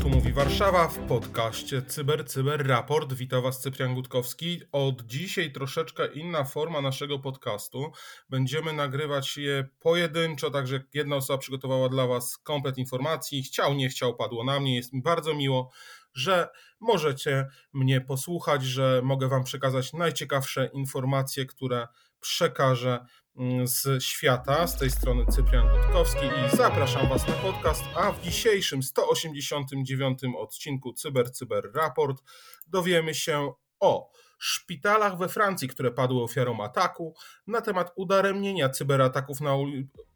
Tu mówi Warszawa w podcaście Cyber Cyber Raport. Witam Was Cyprian Gutkowski. Od dzisiaj troszeczkę inna forma naszego podcastu. Będziemy nagrywać je pojedynczo, także jedna osoba przygotowała dla Was komplet informacji. Chciał, nie chciał, padło na mnie. Jest mi bardzo miło, że możecie mnie posłuchać, że mogę Wam przekazać najciekawsze informacje, które przekażę z świata. Z tej strony Cyprian Gutkowski i zapraszam Was na podcast. A w dzisiejszym 189 odcinku Cyber Cyber Raport dowiemy się o szpitalach we Francji, które padły ofiarą ataku, na temat udaremnienia cyberataków na,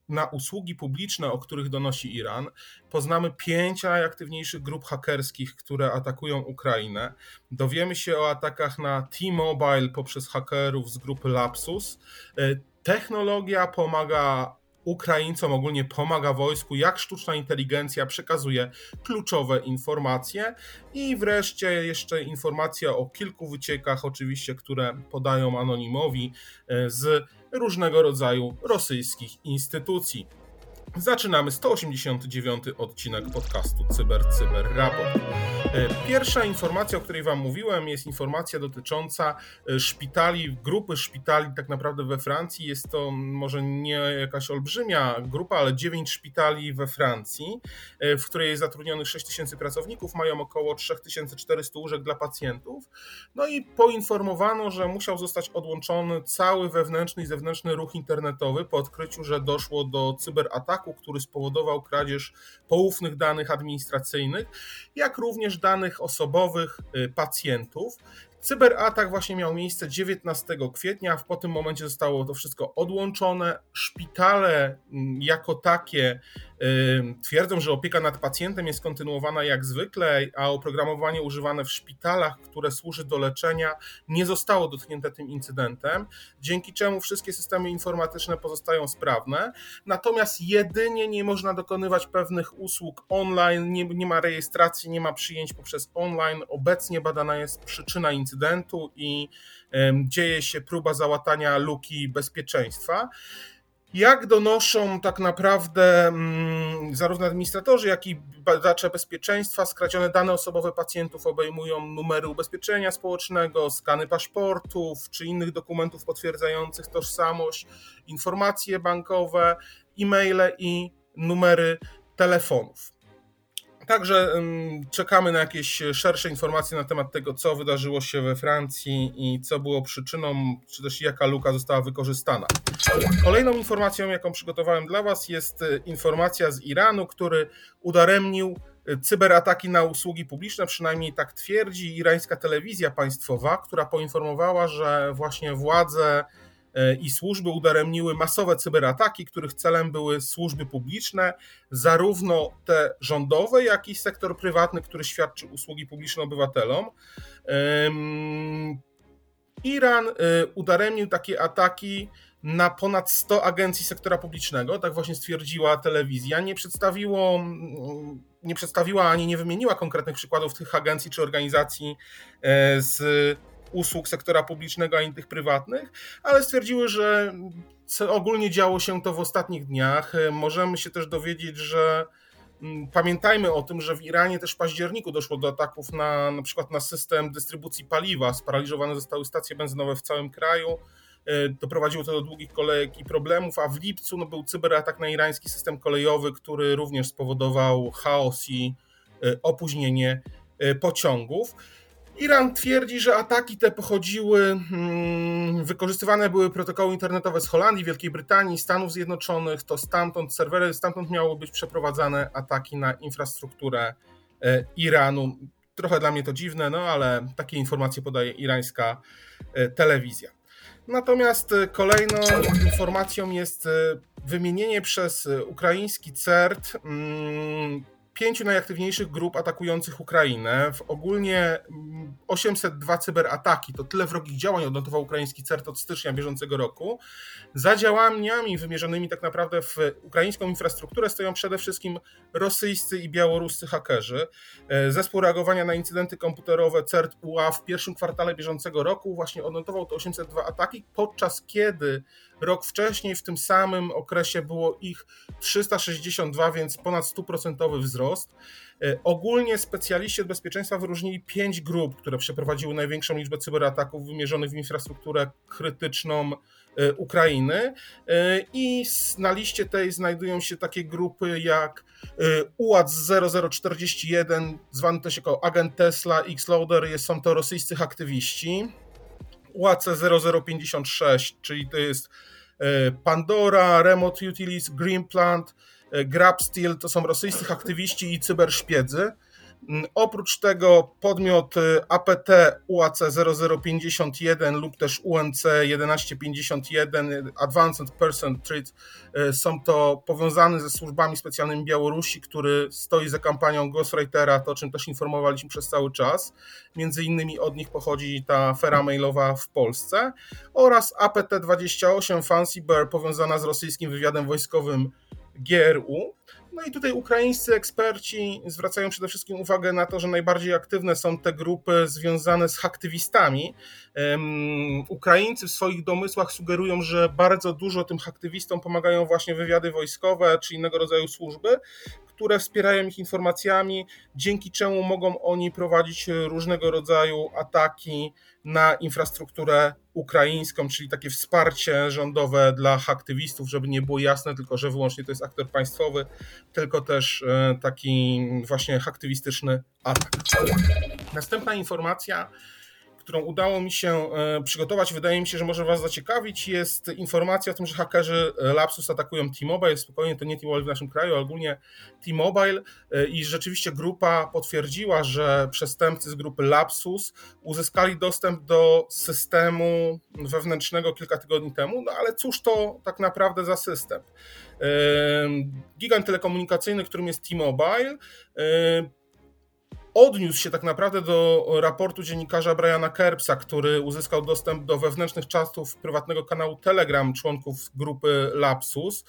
na usługi publiczne, o których donosi Iran. Poznamy pięć najaktywniejszych grup hakerskich, które atakują Ukrainę. Dowiemy się o atakach na T-Mobile poprzez hakerów z grupy Lapsus. Technologia pomaga Ukraińcom, ogólnie pomaga wojsku, jak sztuczna inteligencja przekazuje kluczowe informacje. I wreszcie jeszcze informacja o kilku wyciekach, oczywiście, które podają anonimowi z różnego rodzaju rosyjskich instytucji. Zaczynamy 189 odcinek podcastu Cyber Cyber Raport. Pierwsza informacja, o której Wam mówiłem, jest informacja dotycząca szpitali, grupy szpitali tak naprawdę we Francji. Jest to może nie jakaś olbrzymia grupa, ale 9 szpitali we Francji, w której jest zatrudnionych 6 tysięcy pracowników, mają około 3400 łóżek dla pacjentów. No i poinformowano, że musiał zostać odłączony cały wewnętrzny i zewnętrzny ruch internetowy po odkryciu, że doszło do cyberataku, który spowodował kradzież poufnych danych administracyjnych, jak również danych osobowych pacjentów. Cyberatak właśnie miał miejsce 19 kwietnia, po tym momencie zostało to wszystko odłączone. Szpitale jako takie twierdzą, że opieka nad pacjentem jest kontynuowana jak zwykle, a oprogramowanie używane w szpitalach, które służy do leczenia, nie zostało dotknięte tym incydentem, dzięki czemu wszystkie systemy informatyczne pozostają sprawne. Natomiast jedynie nie można dokonywać pewnych usług online, nie, nie ma rejestracji, nie ma przyjęć poprzez online. Obecnie badana jest przyczyna incydentu i dzieje się próba załatania luki bezpieczeństwa. Jak donoszą tak naprawdę mm, zarówno administratorzy, jak i badacze bezpieczeństwa, skradzione dane osobowe pacjentów obejmują numery ubezpieczenia społecznego, skany paszportów czy innych dokumentów potwierdzających tożsamość, informacje bankowe, e-maile i numery telefonów. Także czekamy na jakieś szersze informacje na temat tego, co wydarzyło się we Francji i co było przyczyną, czy też jaka luka została wykorzystana. Kolejną informacją, jaką przygotowałem dla Was, jest informacja z Iranu, który udaremnił cyberataki na usługi publiczne, przynajmniej tak twierdzi irańska telewizja państwowa, która poinformowała, że właśnie władze i służby udaremniły masowe cyberataki, których celem były służby publiczne, zarówno te rządowe, jak i sektor prywatny, który świadczy usługi publiczne obywatelom. Iran udaremnił takie ataki na ponad 100 agencji sektora publicznego, tak właśnie stwierdziła telewizja. Nie przedstawiło, nie przedstawiła ani nie wymieniła konkretnych przykładów tych agencji czy organizacji z usług sektora publicznego, ani tych prywatnych, ale stwierdziły, że ogólnie działo się to w ostatnich dniach. Możemy się też dowiedzieć, że pamiętajmy o tym, że w Iranie też w październiku doszło do ataków na na przykład na system dystrybucji paliwa. Sparaliżowane zostały stacje benzynowe w całym kraju. Doprowadziło to do długich kolejek i problemów, a w lipcu no, był cyberatak na irański system kolejowy, który również spowodował chaos i opóźnienie pociągów. Iran twierdzi, że ataki te pochodziły, wykorzystywane były protokoły internetowe z Holandii, Wielkiej Brytanii, Stanów Zjednoczonych, to stamtąd serwery, stamtąd miały być przeprowadzane ataki na infrastrukturę Iranu. Trochę dla mnie to dziwne, no ale takie informacje podaje irańska telewizja. Natomiast kolejną informacją jest wymienienie przez ukraiński CERT pięciu najaktywniejszych grup atakujących Ukrainę. Ogólnie 802 cyberataki. To tyle wrogich działań odnotował ukraiński CERT od stycznia bieżącego roku. Za działaniami wymierzonymi tak naprawdę w ukraińską infrastrukturę stoją przede wszystkim rosyjscy i białoruscy hakerzy. E, zespół reagowania na incydenty komputerowe CERT UA w pierwszym kwartale bieżącego roku właśnie odnotował te 802 ataki, podczas kiedy rok wcześniej w tym samym okresie było ich 362, więc ponad 100% wzrost. E, ogólnie specjaliści od bezpieczeństwa wyróżnili pięć grup, które przeprowadziły największą liczbę cyberataków wymierzonych w infrastrukturę krytyczną e, Ukrainy. E, I na liście tej znajdują się takie grupy jak UAC 0041, zwany też jako agent Tesla, Xloader, są to rosyjscy aktywiści. UAC 0056, czyli to jest Pandora, Remote Utilities, Greenplant, E, Grabsteel to są rosyjscy aktywiści i cyberszpiedzy. Mm, oprócz tego podmiot APT UAC 0051 lub też UNC 1151 Advanced Person Treat e, są to powiązane ze służbami specjalnymi Białorusi, który stoi za kampanią Ghostwritera, to o czym też informowaliśmy przez cały czas. Między innymi od nich pochodzi ta afera mailowa w Polsce oraz APT 28 Fancy Bear powiązana z rosyjskim wywiadem wojskowym GRU. No i tutaj ukraińscy eksperci zwracają przede wszystkim uwagę na to, że najbardziej aktywne są te grupy związane z aktywistami. Um, Ukraińcy w swoich domysłach sugerują, że bardzo dużo tym aktywistom pomagają właśnie wywiady wojskowe czy innego rodzaju służby, które wspierają ich informacjami, dzięki czemu mogą oni prowadzić różnego rodzaju ataki na infrastrukturę ukraińską, czyli takie wsparcie rządowe dla aktywistów, żeby nie było jasne tylko, że wyłącznie to jest aktor państwowy, tylko też e, taki właśnie aktywistyczny atak. Następna informacja którą udało mi się e, przygotować, wydaje mi się, że może Was zaciekawić, jest informacja o tym, że hakerzy Lapsus atakują T-Mobile. Spokojnie, to nie T-Mobile w naszym kraju, ale ogólnie T-Mobile e, i rzeczywiście grupa potwierdziła, że przestępcy z grupy Lapsus uzyskali dostęp do systemu wewnętrznego kilka tygodni temu, no ale cóż to tak naprawdę za system? E, gigant telekomunikacyjny, którym jest T-Mobile, odniósł się tak naprawdę do raportu dziennikarza Briana Kerbsa, który uzyskał dostęp do wewnętrznych czatów prywatnego kanału Telegram członków grupy Lapsus.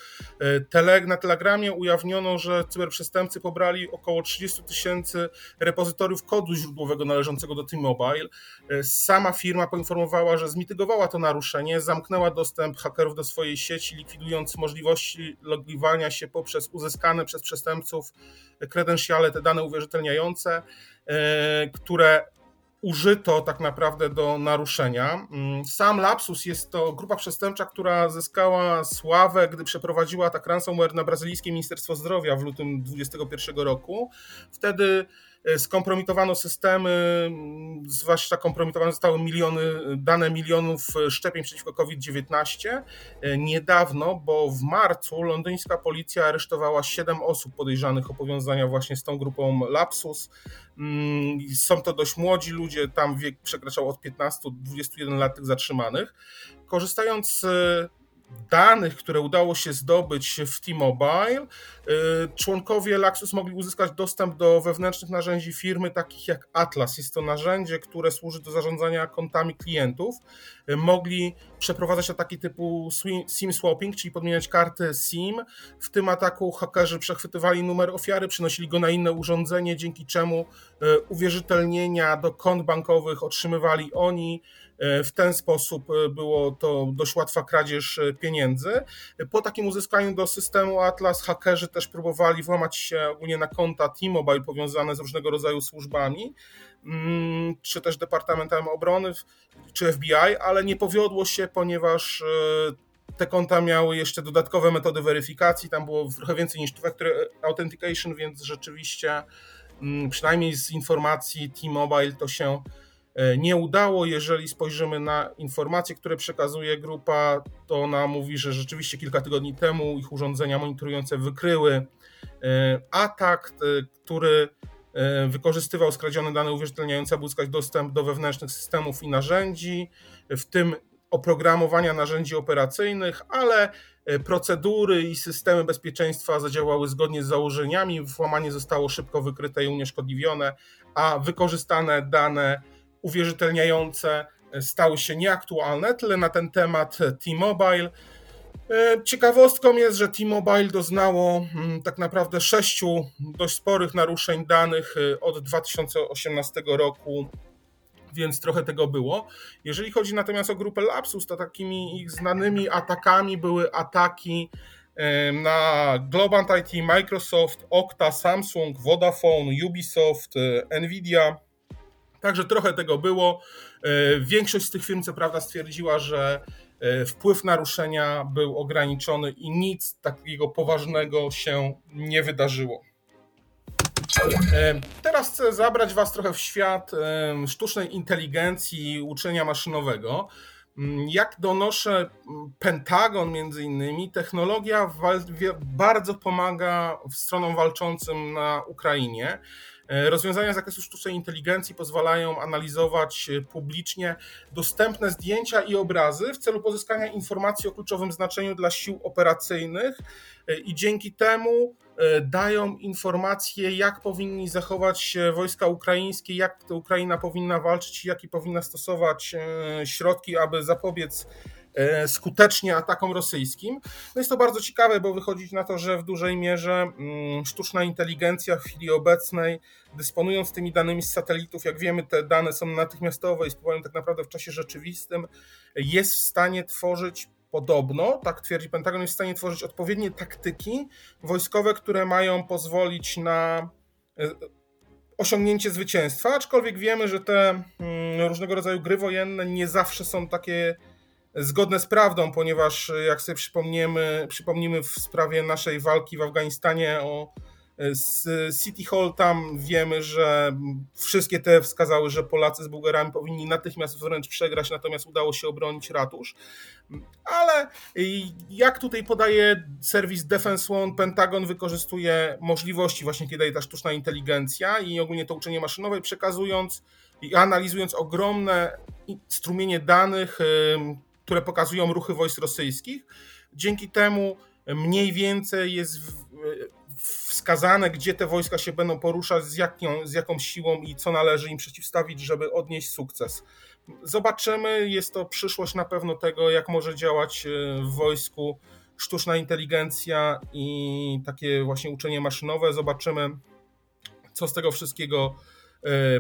Na Telegramie ujawniono, że cyberprzestępcy pobrali około 30 tysięcy repozytoriów kodu źródłowego należącego do T-Mobile. Sama firma poinformowała, że zmitygowała to naruszenie, zamknęła dostęp hakerów do swojej sieci, likwidując możliwości logowania się poprzez uzyskane przez przestępców kredensiale, te dane uwierzytelniające. E, które użyto tak naprawdę do naruszenia. Mm, sam Lapsus jest to grupa przestępcza, która zyskała sławę, gdy przeprowadziła atak ransomware na brazylijskie Ministerstwo Zdrowia w lutym 2021 roku. Wtedy skompromitowano systemy, zwłaszcza kompromitowane zostały miliony, dane milionów szczepień przeciwko COVID-19. E, niedawno, bo w marcu londyńska policja aresztowała 7 osób podejrzanych o powiązania właśnie z tą grupą Lapsus. Mm, są to dość młodzi ludzie, tam wiek przekraczał od 15 do 21 lat tych zatrzymanych. Korzystając z danych, które udało się zdobyć w T-Mobile, y, członkowie Laxus mogli uzyskać dostęp do wewnętrznych narzędzi firmy, takich jak Atlas. Jest to narzędzie, które służy do zarządzania kontami klientów. Y, mogli przeprowadzać ataki typu SIM swapping, czyli podmieniać karty SIM. W tym ataku hakerzy przechwytywali numer ofiary, przenosili go na inne urządzenie, dzięki czemu y, uwierzytelnienia do kont bankowych otrzymywali oni. E, w ten sposób e, było to dość łatwa kradzież e, pieniędzy. Po takim uzyskaniu do systemu Atlas hakerzy też próbowali włamać się ogólnie na konta T-Mobile powiązane z różnego rodzaju służbami, mm, czy też Departamentem Obrony, czy FBI, ale nie powiodło się, ponieważ te konta miały jeszcze dodatkowe metody weryfikacji, tam było trochę więcej niż two-factor authentication, więc rzeczywiście mm, przynajmniej z informacji T-Mobile to się nie udało. Jeżeli spojrzymy na informacje, które przekazuje grupa, to ona mówi, że rzeczywiście kilka tygodni temu ich urządzenia monitorujące wykryły e, atak, e, który wykorzystywał skradzione dane uwierzytelniające, aby uzyskać dostęp do wewnętrznych systemów i narzędzi, w tym oprogramowania narzędzi operacyjnych, ale procedury i systemy bezpieczeństwa zadziałały zgodnie z założeniami, włamanie zostało szybko wykryte i unieszkodliwione, a wykorzystane dane uwierzytelniające stały się nieaktualne. Tyle na ten temat T-Mobile. E, ciekawostką jest, że T-Mobile doznało mm, tak naprawdę sześciu dość sporych naruszeń danych e, od 2018 roku, więc trochę tego było. Jeżeli chodzi natomiast o grupę Lapsus, to takimi ich znanymi atakami były ataki e, na Globant IT, Microsoft, Okta, Samsung, Vodafone, Ubisoft, Nvidia. Także trochę tego było. Większość z tych firm, co prawda, stwierdziła, że E, wpływ naruszenia był ograniczony i nic takiego poważnego się nie wydarzyło. E, teraz chcę zabrać Was trochę w świat e, sztucznej inteligencji i uczenia maszynowego. Mm, jak donoszę mm, Pentagon między innymi, technologia bardzo pomaga stronom walczącym na Ukrainie. E, rozwiązania z zakresu sztucznej inteligencji pozwalają analizować e, publicznie dostępne zdjęcia i obrazy w celu pozyskania informacji o kluczowym znaczeniu dla sił operacyjnych e, i dzięki temu dają informacje, jak powinni zachować się wojska ukraińskie, jak Ukraina powinna walczyć, jakie powinna stosować środki, aby zapobiec skutecznie atakom rosyjskim. No jest to bardzo ciekawe, bo wychodzi na to, że w dużej mierze mm, sztuczna inteligencja w chwili obecnej, dysponując tymi danymi z satelitów, jak wiemy, te dane są natychmiastowe i spływają tak naprawdę w czasie rzeczywistym, jest w stanie tworzyć podobno, tak twierdzi Pentagon, jest w stanie tworzyć odpowiednie taktyki wojskowe, które mają pozwolić na e, osiągnięcie zwycięstwa, aczkolwiek wiemy, że te mm, różnego rodzaju gry wojenne nie zawsze są takie zgodne z prawdą, ponieważ jak sobie przypomniemy, przypomnimy w sprawie naszej walki w Afganistanie o z City Hall tam wiemy, że wszystkie te wskazały, że Polacy z Bułgarami powinni natychmiast wręcz przegrać, natomiast udało się obronić ratusz. Ale jak tutaj podaje serwis Defense One, Pentagon wykorzystuje możliwości właśnie, kiedy daje ta sztuczna inteligencja i ogólnie to uczenie maszynowe, przekazując i analizując ogromne strumienie danych, które pokazują ruchy wojsk rosyjskich. Dzięki temu mniej więcej jest wskazane, gdzie te wojska się będą poruszać, z, jaką, z jaką siłą i co należy im przeciwstawić, żeby odnieść sukces. Zobaczymy, jest to przyszłość na pewno tego, jak może działać e, w wojsku sztuczna inteligencja i takie właśnie uczenie maszynowe. Zobaczymy, co z tego wszystkiego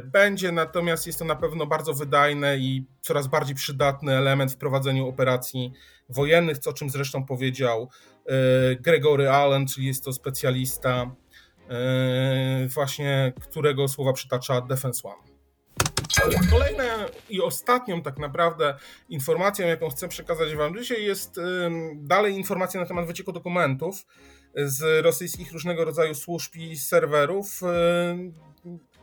będzie, natomiast jest to na pewno bardzo wydajne i coraz bardziej przydatny element w prowadzeniu operacji wojennych, co o czym zresztą powiedział e, Gregory Allen, czyli jest to specjalista e, właśnie, którego słowa przytacza Defense One. Kolejną i ostatnią tak naprawdę informacją, jaką chcę przekazać Wam dzisiaj jest dalej informacja na temat wycieku dokumentów z rosyjskich różnego rodzaju służb i serwerów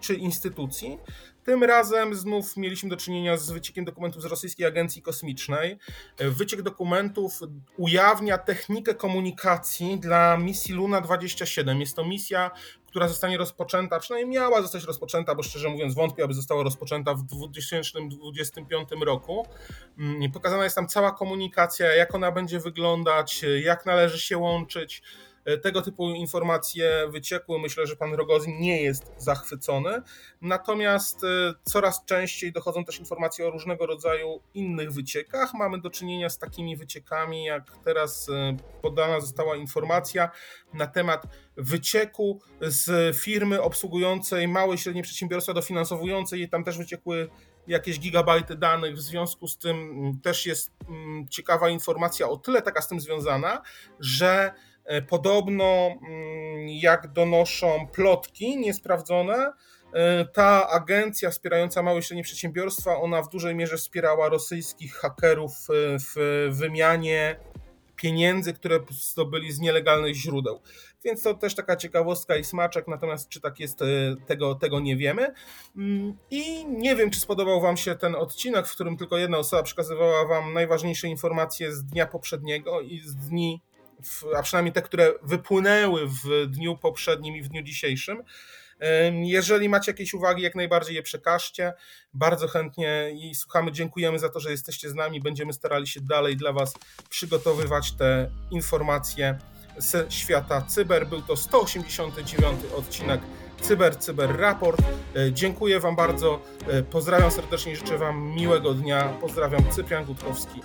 czy instytucji. Tym razem znów mieliśmy do czynienia z wyciekiem dokumentów z rosyjskiej agencji kosmicznej. Wyciek dokumentów ujawnia technikę komunikacji dla misji Luna 27. Jest to misja, która zostanie rozpoczęta, przynajmniej miała zostać rozpoczęta, bo szczerze mówiąc wątpię, aby została rozpoczęta w 2025 roku. Mm, pokazana jest tam cała komunikacja, jak ona będzie wyglądać, jak należy się łączyć. E, tego typu informacje wyciekły. Myślę, że pan Rogozin nie jest zachwycony. Natomiast e, coraz częściej dochodzą też informacje o różnego rodzaju innych wyciekach. Mamy do czynienia z takimi wyciekami, jak teraz e, podana została informacja na temat wycieku z firmy obsługującej małe i średnie przedsiębiorstwa, dofinansowującej je. Tam też wyciekły jakieś gigabajty danych. W związku z tym też jest mm, ciekawa informacja o tyle taka z tym związana, że podobno, mm, jak donoszą plotki niesprawdzone, e, ta agencja wspierająca małe i średnie przedsiębiorstwa, ona w dużej mierze wspierała rosyjskich hakerów e, w wymianie pieniędzy, które zdobyli z nielegalnych źródeł. Więc to też taka ciekawostka i smaczek, natomiast czy tak jest, tego, tego nie wiemy. Mm, I nie wiem, czy spodobał Wam się ten odcinek, w którym tylko jedna osoba przekazywała Wam najważniejsze informacje z dnia poprzedniego i z dni a przynajmniej te, które wypłynęły w dniu poprzednim i w dniu dzisiejszym. Jeżeli macie jakieś uwagi, jak najbardziej je przekażcie. Bardzo chętnie i słuchamy. Dziękujemy za to, że jesteście z nami. Będziemy starali się dalej dla Was przygotowywać te informacje ze świata cyber. Był to 189 odcinek Cyber Cyber Raport. Dziękuję Wam bardzo. Pozdrawiam serdecznie, życzę Wam miłego dnia. Pozdrawiam Cyprian Gutkowski.